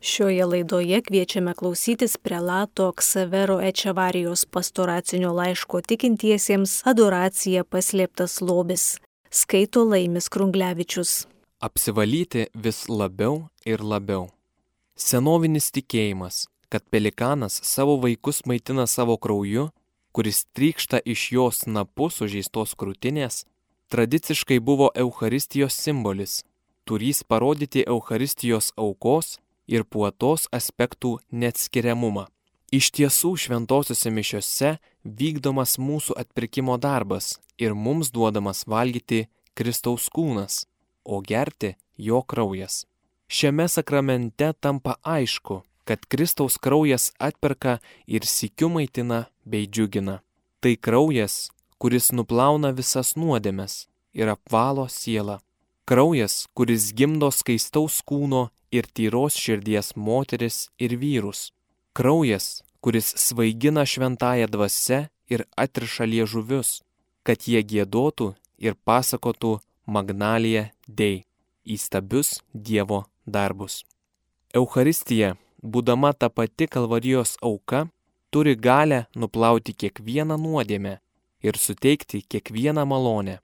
Šioje laidoje kviečiame klausytis prelato Ksavero Ečevarijos pastoracinio laiško tikintiesiems Adoracija paslėptas lobis. Skaito Laimis Krunglevičius. Apsivalyti vis labiau ir labiau. Senovinis tikėjimas, kad pelikanas savo vaikus maitina savo krauju, kuris trykšta iš jos napų sužeistos krūtinės, tradiciškai buvo Eucharistijos simbolis, turys parodyti Eucharistijos aukos ir puotos aspektų neatskiriamumą. Iš tiesų šventosiuose mišiuose vykdomas mūsų atpirkimo darbas ir mums duodamas valgyti Kristaus kūnas, o gerti jo kraujas. Šiame sakramente tampa aišku, kad Kristaus kraujas atperka ir sikiu maitina bei džiugina. Tai kraujas, kuris nuplauna visas nuodėmes ir apvalo sielą. Kraujas, kuris gimdo skaistaus kūno ir tyros širdies moteris ir vyrus. Kraujas, kuris svaigina šventąją dvasę ir atriša liežuvius, kad jie gėdotų ir pasakotų Magnaliją Dei įstabius Dievo darbus. Eucharistija, būdama ta pati kalvarijos auka, turi galę nuplauti kiekvieną nuodėmę ir suteikti kiekvieną malonę.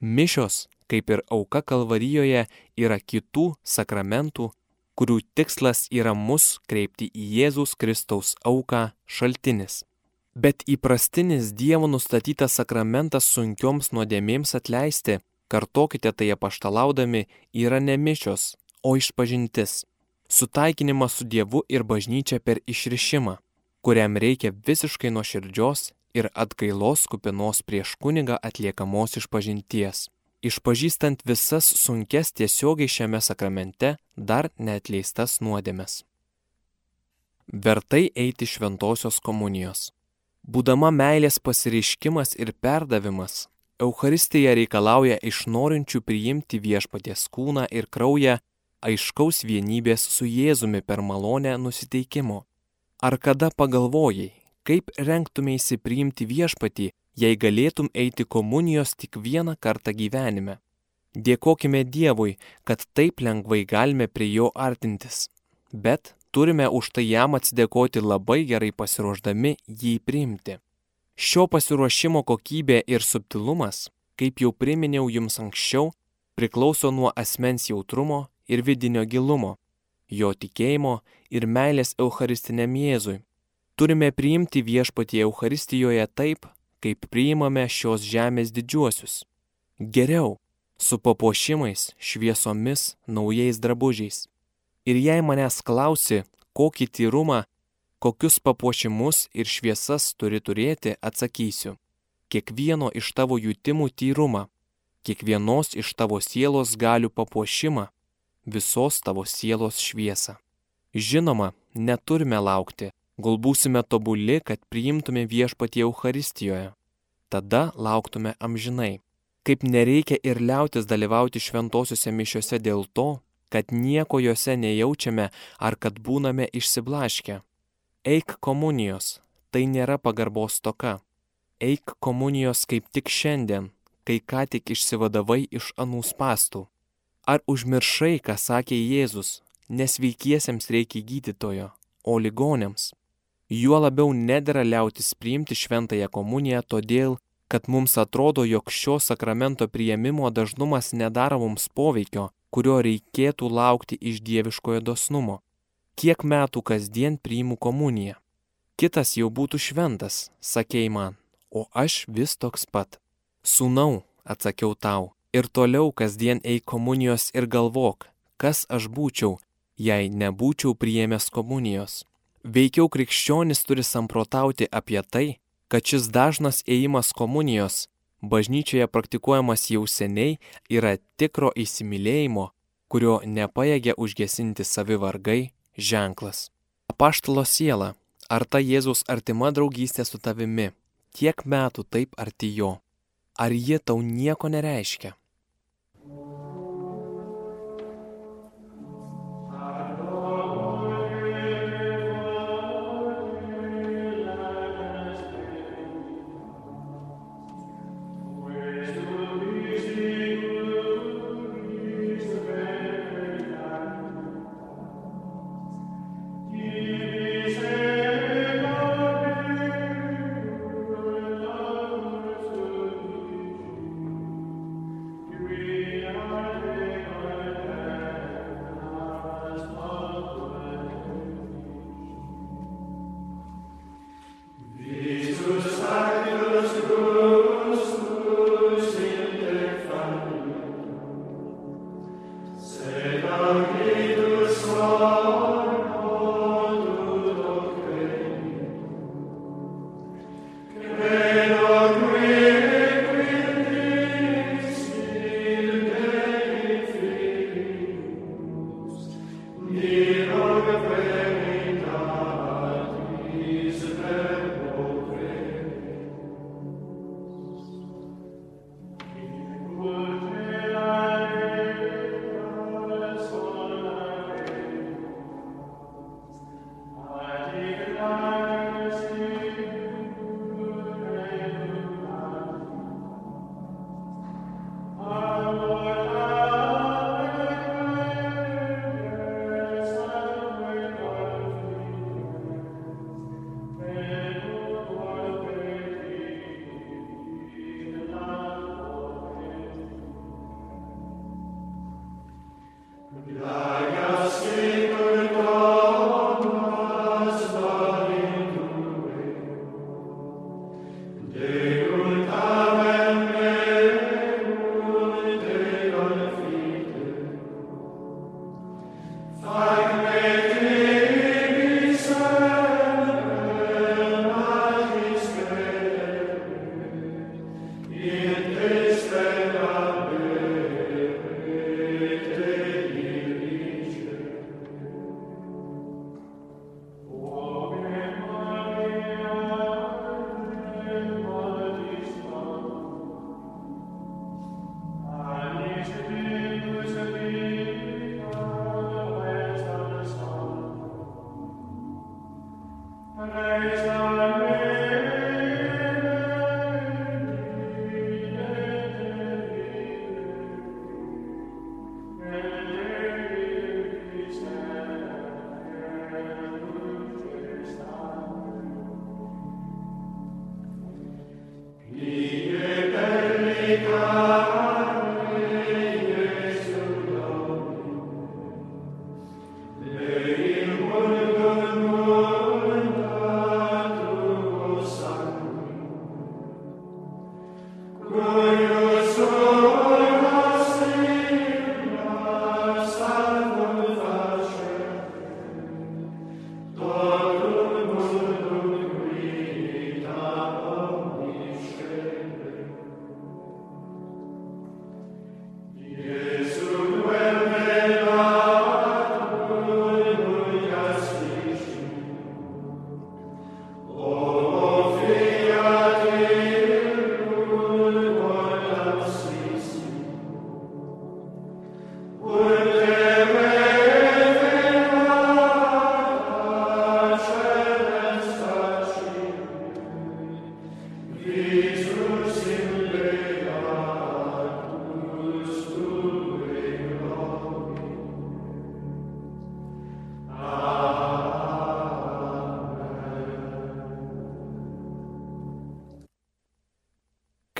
Mišios, kaip ir auka kalvarijoje, yra kitų sakramentų, kurių tikslas yra mus kreipti į Jėzus Kristaus auką šaltinis. Bet įprastinis Dievo nustatytas sakramentas sunkioms nuodėmėms atleisti, kartokite tai apaštalaudami, yra ne mišios, o išpažintis. Sutaikinimas su Dievu ir bažnyčia per išrišimą, kuriam reikia visiškai nuoširdžios ir atgailos kupinos prieš kunigą atliekamos išpažinties. Išpažįstant visas sunkes tiesiogiai šiame sakramente dar neatleistas nuodėmes. Vertai eiti šventosios komunijos. Būdama meilės pasireiškimas ir perdavimas, Eucharistija reikalauja iš norinčių priimti viešpaties kūną ir kraują aiškaus vienybės su Jėzumi per malonę nusiteikimo. Ar kada pagalvojai, kaip renktumėsi priimti viešpatį, jei galėtum eiti komunijos tik vieną kartą gyvenime? Dėkojime Dievui, kad taip lengvai galime prie jo artintis. Bet turime už tai jam atsidėkoti labai gerai pasiruošdami jį priimti. Šio pasiruošimo kokybė ir subtilumas, kaip jau priminiau jums anksčiau, priklauso nuo asmens jautrumo ir vidinio gilumo, jo tikėjimo ir meilės Eucharistiniam Jėzui. Turime priimti viešpatį Eucharistijoje taip, kaip priimame šios žemės didžiuosius. Geriau, su papuošimais, šviesomis, naujais drabužiais. Ir jei manęs klausi, kokį tyrumą, kokius papuošimus ir šviesas turi turėti, atsakysiu. Kiekvieno iš tavo jūtimų tyrumą, kiekvienos iš tavo sielos galių papuošimą, visos tavo sielos šviesą. Žinoma, neturime laukti, gal būsime tobuli, kad priimtume viešpatie Euharistijoje. Tada lauktume amžinai. Kaip nereikia ir liautis dalyvauti šventosiuose mišiuose dėl to, kad nieko juose nejaučiame ar kad būname išsiblaškę. Eik komunijos, tai nėra pagarbos toka. Eik komunijos kaip tik šiandien, kai ką tik išsivadavai iš anų spastų. Ar užmiršai, ką sakė Jėzus, nesveikiesiems reikia gydytojo, o ligonėms? Juo labiau nedėra liautis priimti šventąją komuniją todėl, kad mums atrodo, jog šio sakramento prieimimo dažnumas nedaro mums poveikio, kurio reikėtų laukti iš dieviškojo dosnumo. Kiek metų kasdien priimu komuniją? Kitas jau būtų šventas, sakei man, o aš vis toks pat. Sūnau, atsakiau tau, ir toliau kasdien eik komunijos ir galvok, kas aš būčiau, jei nebūčiau priėmęs komunijos. Veikiau krikščionis turi samprotauti apie tai, kad šis dažnas ėjimas komunijos, bažnyčioje praktikuojamas jau seniai, yra tikro įsimylėjimo, kurio nepaėgia užgesinti savivargai, ženklas. Apaštalo siela, ar ta Jėzus artima draugystė su tavimi, tiek metų taip arti jo, ar ji tau nieko nereiškia?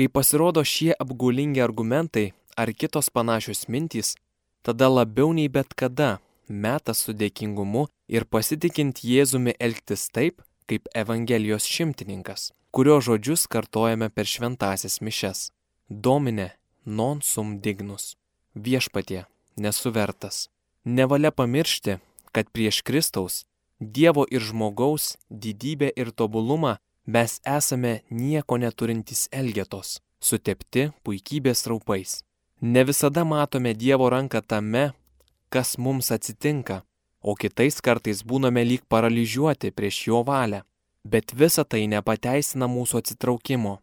Kai pasirodo šie apgaulingi argumentai ar kitos panašios mintys, tada labiau nei bet kada metas su dėkingumu ir pasitikint Jėzumi elgtis taip, kaip Evangelijos šimtininkas, kurio žodžius kartojame per šventasias mišes. Domine, non sum dignus. Viešpatie, nesuvertas. Nevalia pamiršti, kad prieš Kristaus, Dievo ir žmogaus didybę ir tobulumą mes esame nieko neturintys elgetos, sutepti puikybės raupais. Ne visada matome Dievo ranką tame, kas mums atsitinka, o kitais kartais būname lyg paralyžiuoti prieš jo valią. Bet visa tai nepateisina mūsų atsitraukimo.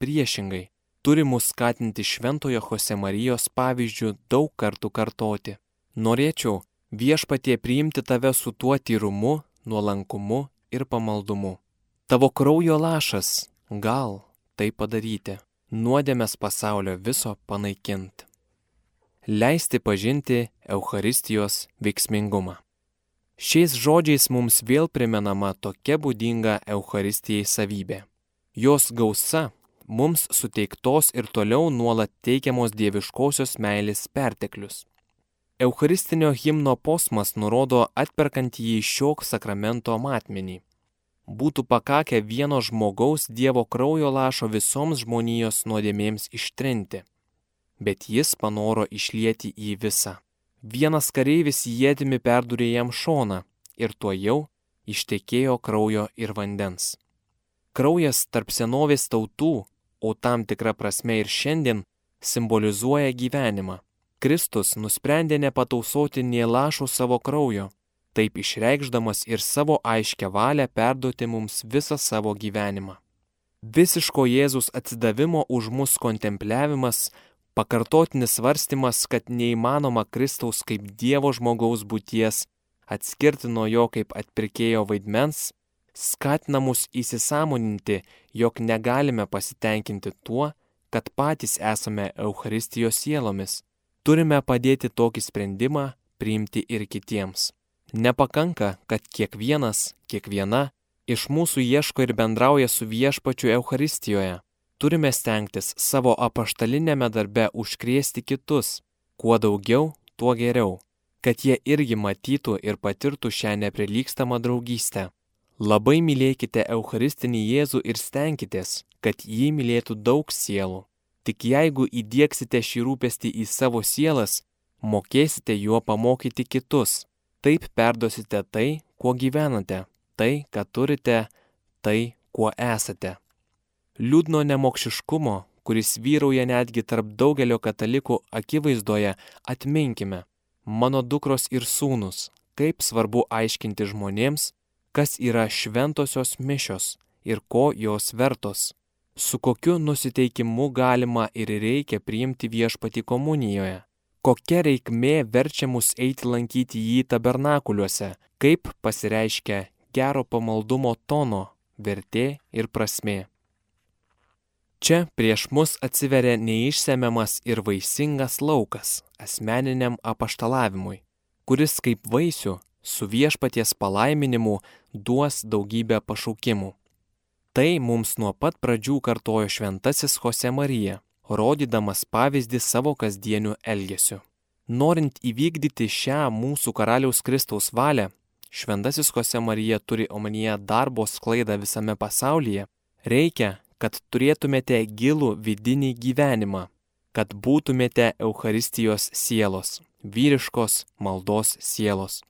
Priešingai, turi mus skatinti Šventojo Jose Marijos pavyzdžių daug kartų kartoti. Norėčiau viešpatie priimti tave su tuo tyrumu, nuolankumu ir pamaldumu. Tavo kraujo lašas gal tai padaryti, nuodėmės pasaulio viso panaikinti. Leisti pažinti Eucharistijos veiksmingumą. Šiais žodžiais mums vėl primenama tokia būdinga Eucharistijai savybė. Jos gausa mums suteiktos ir toliau nuolat teikiamos dieviškosios meilės perteklius. Eucharistinio himno posmas nurodo atperkant jį šio sakramento matmenį būtų pakakę vieno žmogaus Dievo kraujo lašo visoms žmonijos nuodėmėms ištrinti. Bet jis panoro išlieti į visą. Vienas kareivis jėdimi perdurė jam šoną ir tuo jau ištekėjo kraujo ir vandens. Kraujas tarp senovės tautų, o tam tikra prasme ir šiandien, simbolizuoja gyvenimą. Kristus nusprendė nepatausoti nie lašo savo kraujo, taip išreikšdamas ir savo aiškę valią perduoti mums visą savo gyvenimą. Visiško Jėzus atsidavimo už mus kontempliavimas, pakartotinis svarstymas, kad neįmanoma Kristaus kaip Dievo žmogaus būties atskirti nuo jo kaip atpirkėjo vaidmens, skatina mus įsisamoninti, jog negalime pasitenkinti tuo, kad patys esame Euharistijos sielomis Turime padėti tokį sprendimą priimti ir kitiems. Nepakanka, kad kiekvienas, kiekviena iš mūsų ieško ir bendrauja su viešpačiu Euharistijoje. Turime stengtis savo apaštalinėme darbe užkrėsti kitus. Kuo daugiau, tuo geriau. Kad jie irgi matytų ir patirtų šią neprilykstamą draugystę. Labai mylėkite Eucharistinį Jėzų ir stenkitės, kad jį mylėtų daug sielų. Tik jeigu įdėksite šį rūpestį į savo sielas, mokėsite juo pamokyti kitus. Taip perduosite tai, kuo gyvenate, tai, ką turite, tai, kuo esate. Liūdno nemokšiškumo, kuris vyrauja netgi tarp daugelio katalikų akivaizdoje, atminkime. Mano dukros ir sūnus, kaip svarbu aiškinti žmonėms, kas yra šventosios mišios ir ko jos vertos su kokiu nusiteikimu galima ir reikia priimti viešpati komunijoje, kokia reikmė verčia mus eiti lankyti jį tabernakuliuose, kaip pasireiškia gero pamaldumo tono, vertė ir prasmė. Čia prieš mus atsiveria neišsemiamas ir vaisingas laukas asmeniniam apaštalavimui, kuris kaip vaisių su viešpaties palaiminimu duos daugybę pašaukimų. Tai mums nuo pat pradžių kartojo šventasis Jose Marija, rodydamas pavyzdį savo kasdieniu elgesiu. Norint įvykdyti šią mūsų karaliaus Kristaus valią, šventasis Jose Marija turi omenyje darbo sklaidą visame pasaulyje, reikia, kad turėtumėte gilų vidinį gyvenimą, kad būtumėte Euharistijos sielos, vyriškos maldos sielos.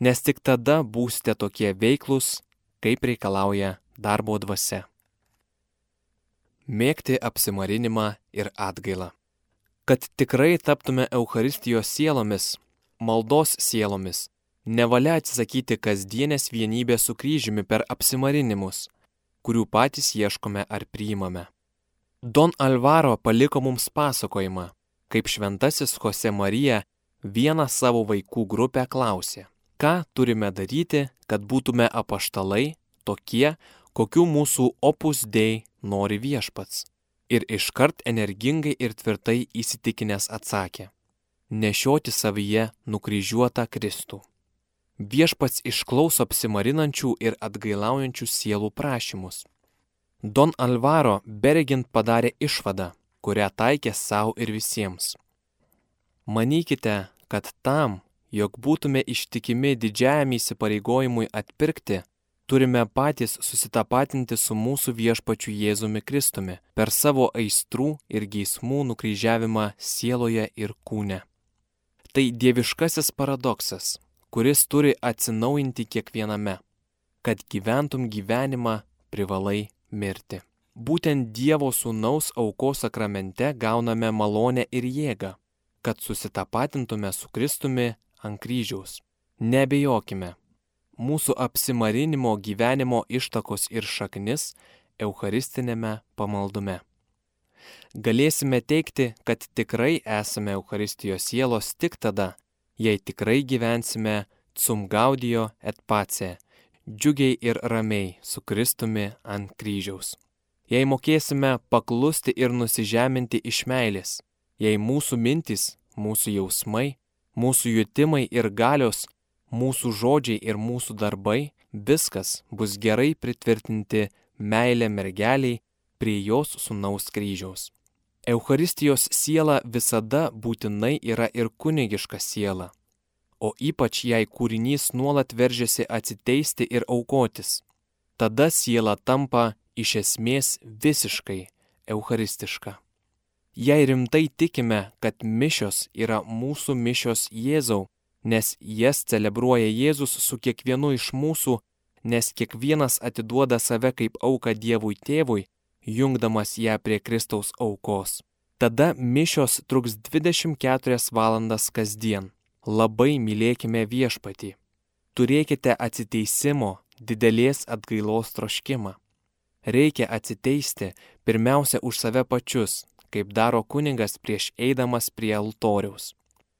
Nes tik tada būsite tokie veiklus, kaip reikalauja darbo dvasia. Mėgti apsimarinimą ir atgailą. Kad tikrai taptume Euharistijos sielomis, maldos sielomis, nevalia atsisakyti kasdienės vienybės su kryžiumi per apsimarinimus, kurių patys ieškome ar priimame. Don Alvaro paliko mums pasakojimą, kaip šventasis Jose Marija vieną savo vaikų grupę klausė, ką turime daryti, kad būtume apaštalai, tokie, kokių mūsų opus dei nori viešpats. Ir iškart energingai ir tvirtai įsitikinęs atsakė - nešioti savyje nukryžiuotą Kristų. Viešpats išklauso apsimarinančių ir atgailaujančių sielų prašymus. Don Alvaro beregint padarė išvadą, kurią taikė savo ir visiems. Manykite, kad tam, jog būtume ištikimi didžiajam įsipareigojimui atpirkti, turime patys susitapatinti su mūsų viešpačiu Jėzumi Kristumi per savo aistrų ir geismų nukryžiavimą sieloje ir kūne. Tai dieviškasis paradoksas, kuris turi atsinaujinti kiekviename. Kad gyventum gyvenimą, privalai mirti. Būtent Dievo sūnaus aukos sakramente gauname malonę ir jėgą, kad susitapatintume su Kristumi ant kryžiaus. Nebejokime, mūsų apsimarinimo gyvenimo ištakos ir šaknis Eucharistinėme pamaldume. Galėsime teikti, kad tikrai esame Eucharistijos sielos tik tada, jei tikrai gyvensime cum gaudijo et pace, džiugiai ir ramiai su Kristumi ant kryžiaus. Jei mokėsime paklusti ir nusižeminti iš meilės, jei mūsų mintis, mūsų jausmai, mūsų jutimai ir galios mūsų žodžiai ir mūsų darbai, viskas bus gerai pritvirtinti meilė mergeliai prie jos sunaus kryžiaus. Eucharistijos siela visada būtinai yra ir kunigiška siela, o ypač jei kūrinys nuolat veržiasi atsiteisti ir aukotis. Tada siela tampa iš esmės visiškai eucharistiška. Jei rimtai tikime, kad mišios yra mūsų mišios Jėzau, nes jas celebruoja Jėzus su kiekvienu iš mūsų, nes kiekvienas atiduoda save kaip auką Dievui tėvui, jungdamas ją prie Kristaus aukos. Tada mišios truks 24 valandas kasdien. Labai mylėkime viešpatį. Turėkite atsiteisimo, didelės atgailos troškimą. Reikia atsiteisti pirmiausia už save pačius, kaip daro kuningas prieš eidamas prie altoriaus.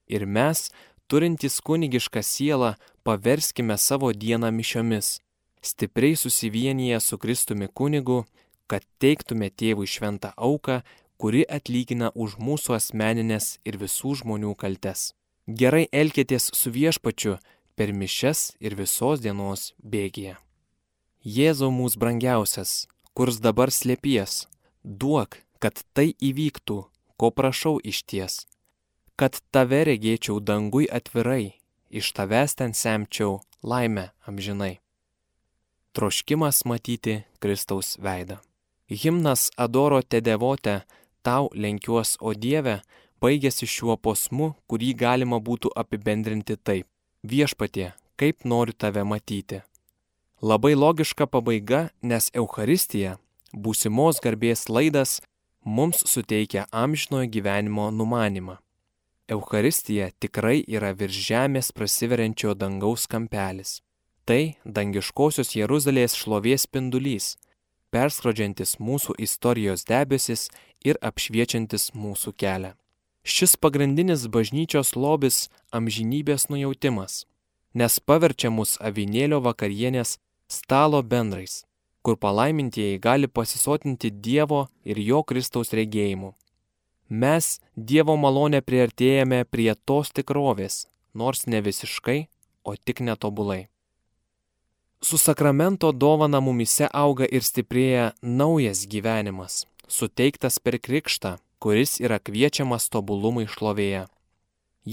Ir mes, turintys kunigišką sielą, paverskime savo dieną mišiomis, stipriai susivienyje su Kristumi kunigu, kad teiktume tėvui šventą auką, kuri atlygina už mūsų asmeninės ir visų žmonių kaltes. Gerai elkitės su viešpačiu per mišes ir visos dienos bėgėje. Jėzau mūsų brangiausias, kurs dabar slėpies, duok, kad tai įvyktų, ko prašau iš ties, kad tave regėčiau dangui atvirai, iš tavęs ten semčiau laimę amžinai. Troškimas matyti Kristaus veidą. Himnas Adoro te devote, tau lenkiuos, o Dieve, baigėsi šiuo posmu, kurį galima būtų apibendrinti taip. Viešpatie, kaip noriu tave matyti. Labai logiška pabaiga, nes Euharistija, būsimos garbės laidas, mums suteikia amžinojo gyvenimo numanimą. Eucharistija tikrai yra virš žemės prasiveriančio dangaus kampelis. Tai dangiškosios Jeruzalės šlovės spindulys, perskrodžiantis mūsų istorijos debesis ir apšviečiantis mūsų kelią. Šis pagrindinis bažnyčios lobis - amžinybės nujautimas, nes paverčia mus avinėlio vakarienės stalo bendrais kur palaimintieji gali pasisotinti Dievo ir jo Kristaus regėjimu. Mes Dievo malonę priartėjame prie tos tikrovės, nors ne visiškai, o tik netobulai. Su sakramento dovana mumise auga ir stiprėja naujas gyvenimas, suteiktas per krikštą, kuris yra kviečiamas tobulumui šlovėje.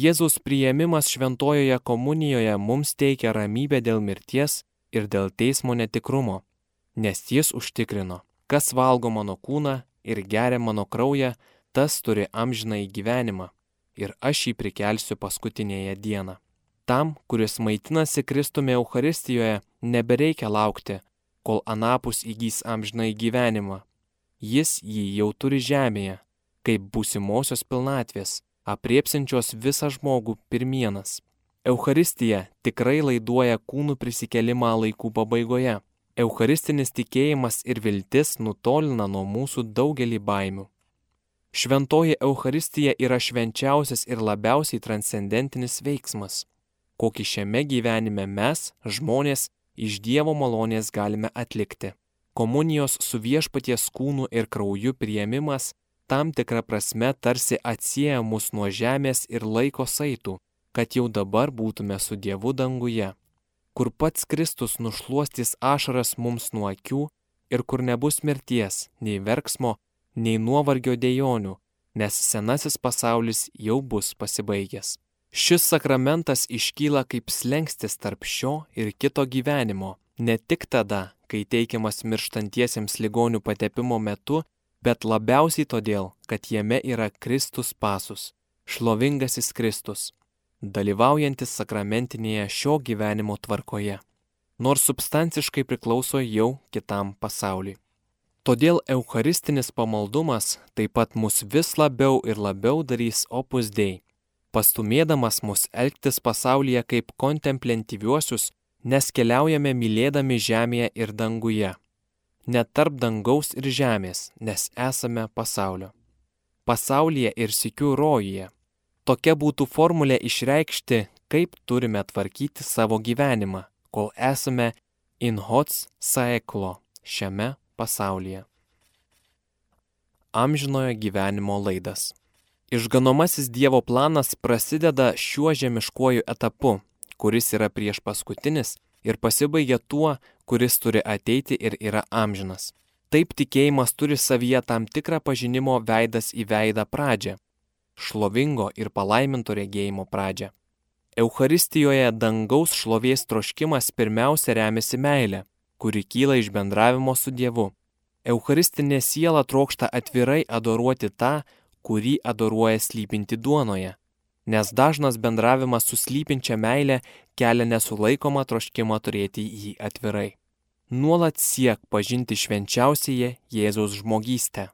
Jėzaus priėmimas šventojoje komunijoje mums teikia ramybę dėl mirties ir dėl teismo netikrumo nes jis užtikrino, kas valgo mano kūną ir geria mano kraują, tas turi amžiną į gyvenimą ir aš jį prikelsiu paskutinėje dieną. Tam, kuris maitinasi Kristumi Euharistijoje, nebereikia laukti, kol anapus įgys amžiną į gyvenimą. Jis jį jau turi žemėje, kaip būsimosios pilnatvės, apriepsinčios visą žmogų pirmienas. Euharistija tikrai laiduoja kūnų prisikelimą laikų pabaigoje Eucharistinis tikėjimas ir viltis nutolina nuo mūsų daugelį baimių. Šventoji Eucharistija yra švenčiausias ir labiausiai transcendentinis veiksmas, kokį šiame gyvenime mes, žmonės, iš Dievo malonės galime atlikti. Komunijos su viešpaties kūnu ir krauju prieimimas tam tikrą prasme tarsi atsieja mus nuo žemės ir laiko saitų, kad jau dabar būtume su Dievu danguje kur pats Kristus nušuostys ašaras mums nuo akių ir kur nebus mirties, nei verksmo, nei nuovargio dėjonių, nes senasis pasaulis jau bus pasibaigęs. Šis sakramentas iškyla kaip slengstis tarp šio ir kito gyvenimo, ne tik tada, kai teikiamas mirštantiesiems ligonių patepimo metu, bet labiausiai todėl, kad jame yra Kristus pasus, šlovingasis Kristus, dalyvaujantis sakramentinėje šio gyvenimo tvarkoje, nors substanciškai priklauso jau kitam pasauliui. Todėl eucharistinis pamaldumas taip pat mus vis labiau ir labiau darys opus dei, pastumėdamas mus elgtis pasaulyje kaip kontempliantyviuosius, nes keliaujame mylėdami žemėje ir danguje. Net tarp dangaus ir žemės, nes esame pasaulio. Pasaulyje ir sikių rojuje Tokia būtų formulė išreikšti, kaip turime tvarkyti savo gyvenimą, kol esame in hots saeklo šiame pasaulyje. Amžinojo gyvenimo laidas. Išganomasis Dievo planas prasideda šiuo žemiškuoju etapu, kuris yra prieš paskutinis ir pasibaigia tuo, kuris turi ateiti ir yra amžinas. Taip tikėjimas turi savyje tam tikrą pažinimo veidas į veidą pradžią, šlovingo ir palaiminto regėjimo pradžią. Eucharistijoje dangaus šlovės troškimas pirmiausia remiasi meilė, kuri kyla iš bendravimo su Dievu. Eucharistinė siela trokšta atvirai adoruoti tą, kurį adoruoja slypinti duonoje, nes dažnas bendravimas su slypinčia meilė kelia nesulaikomą troškimą turėti jį atvirai. Nuolat siek pažinti švenčiausiąją Jėzaus žmogystę.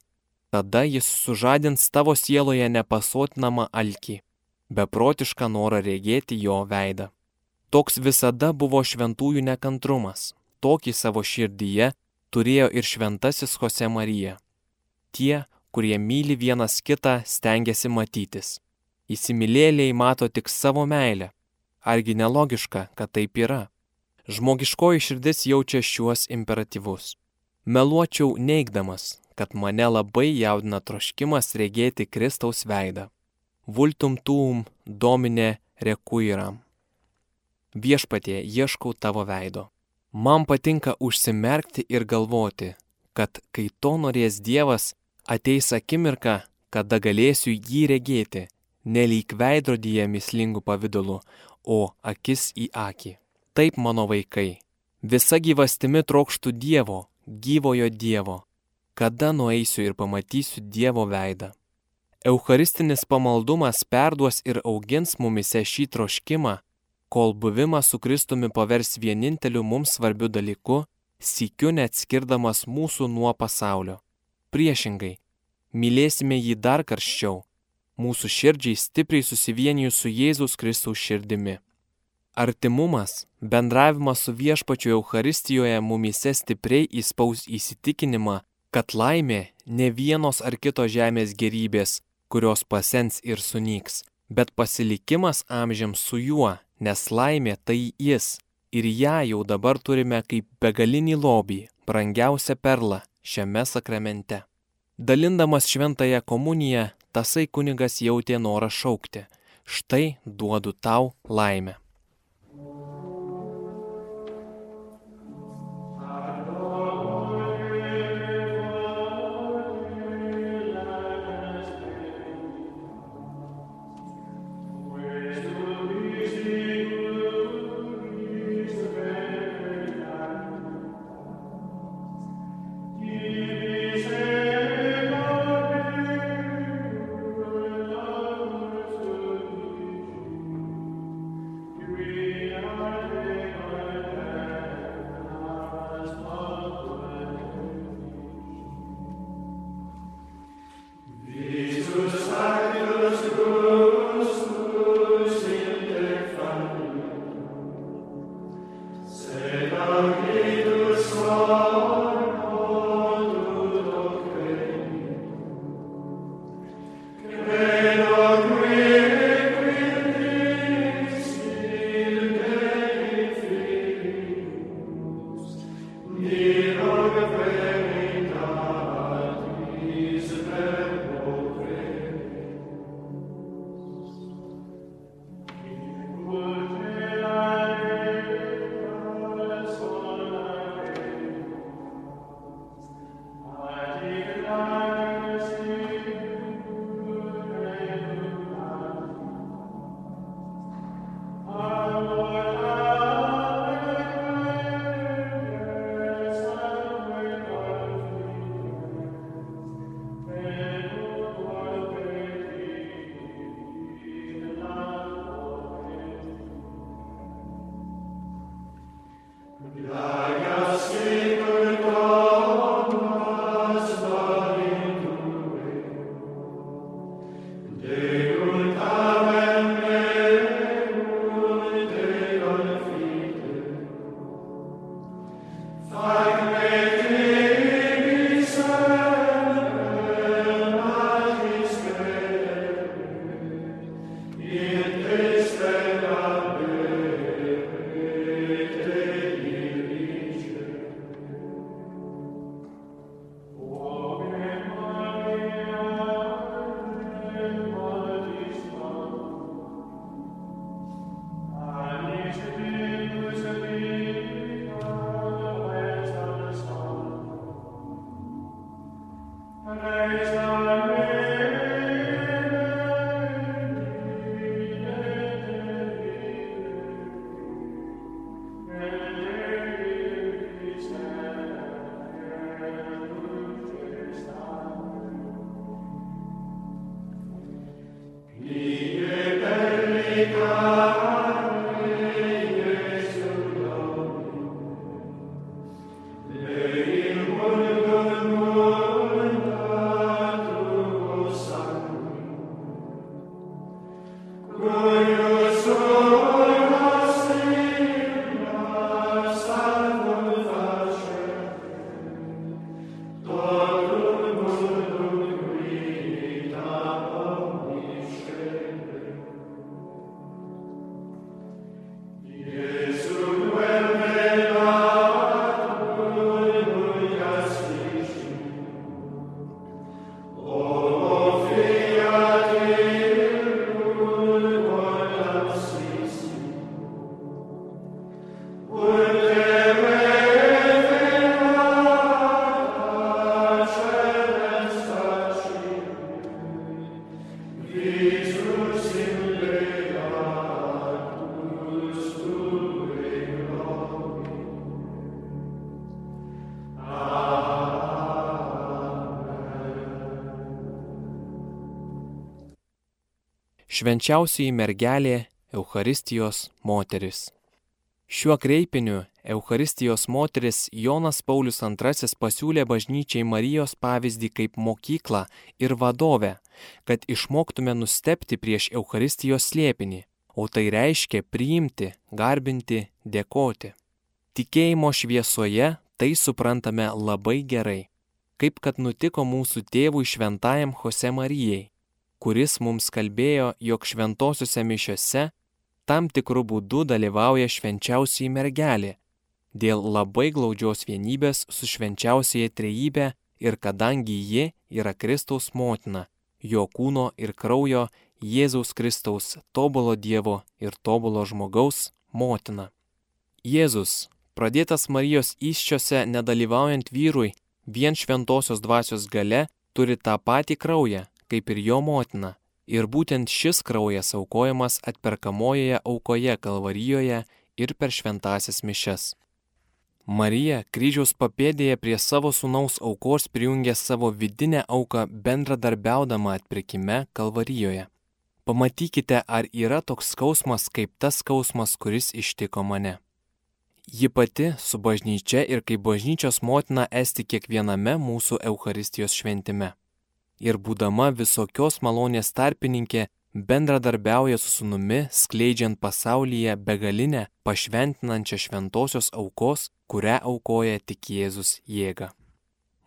Tada jis sužadins tavo sieloje nepasotinamą alkį, beprotišką norą regėti jo veidą. Toks visada buvo šventųjų nekantrumas, tokį savo širdyje turėjo ir šventasis Jose Marija. Tie, kurie myli vienas kitą, stengiasi matytis. Įsimylėliai mato tik savo meilę. Argi nelogiška, kad taip yra? Žmogiškoji širdis jaučia šiuos imperatyvus. Meluočiau neigdamas, kad mane labai jaudina troškimas regėti Kristaus veidą. Vultum tuum domine rekuiram. Viešpatie ieškau tavo veido. Man patinka užsimerkti ir galvoti, kad kai to norės Dievas, ateis akimirka, kada galėsiu jį regėti, nelyg veidrodyje mislingų pavydalų, o akis į akį. Taip mano vaikai, visa gyvastimi trokštų Dievo, gyvojo Dievo. Kada nueisiu ir pamatysiu Dievo veidą? Eucharistinis pamaldumas perduos ir augins mumise šį troškimą, kol buvimas su Kristumi pavers vieninteliu mums svarbiu dalyku, sykiu neatskirdamas mūsų nuo pasaulio. Priešingai, mylėsime jį dar karščiau, mūsų širdžiai stipriai susivienijus su Jėzaus Kristaus širdimi. Artimumas, bendravimas su viešpačiu Euharistijoje mumise stipriai įspaus įsitikinimą, kad laimė ne vienos ar kitos žemės gerybės, kurios pasens ir sunyks, bet pasilikimas amžiams su juo, nes laimė tai jis, ir ją jau dabar turime kaip begalinį lobį, brangiausią perlą šiame sakramente. Dalindamas šventąją komuniją, tasai kunigas jautė norą šaukti. Štai duodu tau laimę. Švenčiausiai mergelė Eucharistijos moteris. Šiuo kreipiniu Eucharistijos moteris Jonas Paulius II pasiūlė bažnyčiai Marijos pavyzdį kaip mokyklą ir vadovę, kad išmoktume nustepti prieš Eucharistijos slėpinį, o tai reiškia priimti, garbinti, dėkoti. Tikėjimo šviesoje tai suprantame labai gerai, kaip kad nutiko mūsų tėvui šventajam Jose Marijai kuris mums kalbėjo, jog šventosiuose mišiuose tam tikrų būdų dalyvauja švenčiausiai mergelė, dėl labai glaudžios vienybės su švenčiausiai trejybė ir kadangi ji yra Kristaus motina, jo kūno ir kraujo Jėzaus Kristaus tobulo Dievo ir tobulo žmogaus motina. Jėzus, pradėtas Marijos iščiose nedalyvaujant vyrui, vien šventosios dvasios gale turi tą patį kraują, kaip ir jo motina, ir būtent šis kraujas aukojamas atperkamojoje aukoje Kalvarijoje ir per šventasias mišes. Marija kryžiaus papėdėje prie savo sunaus aukos prijungė savo vidinę auką bendradarbiaudama atpirkime Kalvarijoje. Pamatykite, ar yra toks skausmas kaip tas skausmas, kuris ištiko mane. Ji pati su bažnyčia ir kaip bažnyčios motina esti kiekviename mūsų Eucharistijos šventime ir būdama visokios malonės tarpininkė, bendradarbiauja su sunumi, skleidžiant pasaulyje begalinę, pašventinančią šventosios aukos, kurią aukoja tik Jėzus jėga.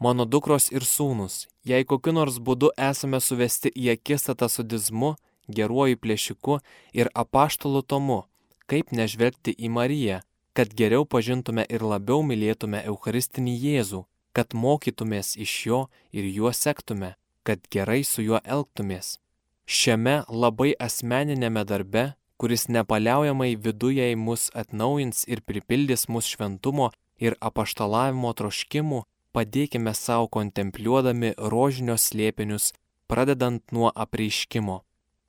Mano dukros ir sūnus, jei kokiu nors būdu esame suvesti į akistatą su dizmu, geruoju plėšiku ir apaštalu tomu, kaip nežvelgti į Mariją, kad geriau pažintume ir labiau mylėtume Eucharistinį Jėzų, kad mokytumės iš jo ir juo sektume, kad gerai su juo elgtumės. Šiame labai asmeninėme darbe, kuris nepaliaujamai viduje į mus atnaujins ir pripildys mus šventumo ir apaštalavimo troškimų, padėkime savo kontempliuodami rožinio slėpinius, pradedant nuo apreiškimo,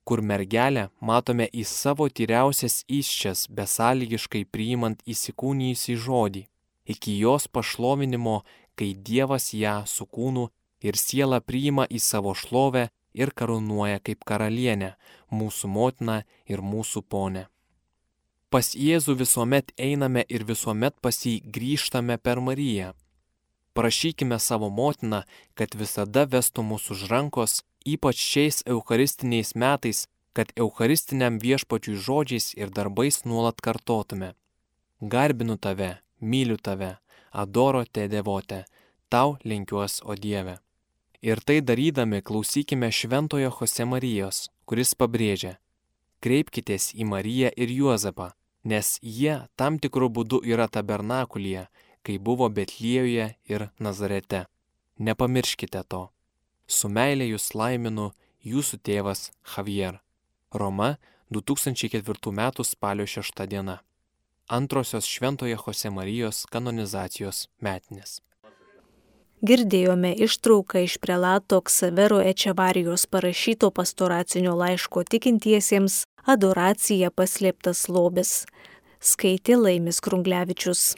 kur mergelę matome į savo tyriausias iščias besąlygiškai priimant įsikūnijusį žodį, iki jos pašlovinimo, kai Dievas ją su kūnu ir siela priima į savo šlovę ir karūnuoja kaip karalienę, mūsų motiną ir mūsų ponę. Pas Jėzų visuomet einame ir visuomet pas jį grįžtame per Mariją. Prašykime savo motiną, kad visada vestų mūsų už rankos, ypač šiais eucharistiniais metais, kad eucharistiniam viešpačiui žodžiais ir darbais nuolat kartotume. Garbinu tave, myliu tave, adoro te devote, tau linkiuos, o Dieve. Ir tai darydami klausykime Šventojo Jose Marijos, kuris pabrėžia, kreipkitės į Mariją ir Juozapą, nes jie tam tikrų būdų yra tabernakulyje, kai buvo Betliejoje ir Nazarete. Nepamirškite to. Su meilė jūs laiminu jūsų tėvas Javier. Roma 2004 m. spalio 6 diena. Antrosios Šventojo Jose Marijos kanonizacijos metinės. Girdėjome ištrauką iš prelato Ksavero Ečevarijos parašyto pastoracinio laiško tikintiesiems Adoracija paslėptas lobis. Skaitė Laimis Krunglevičius.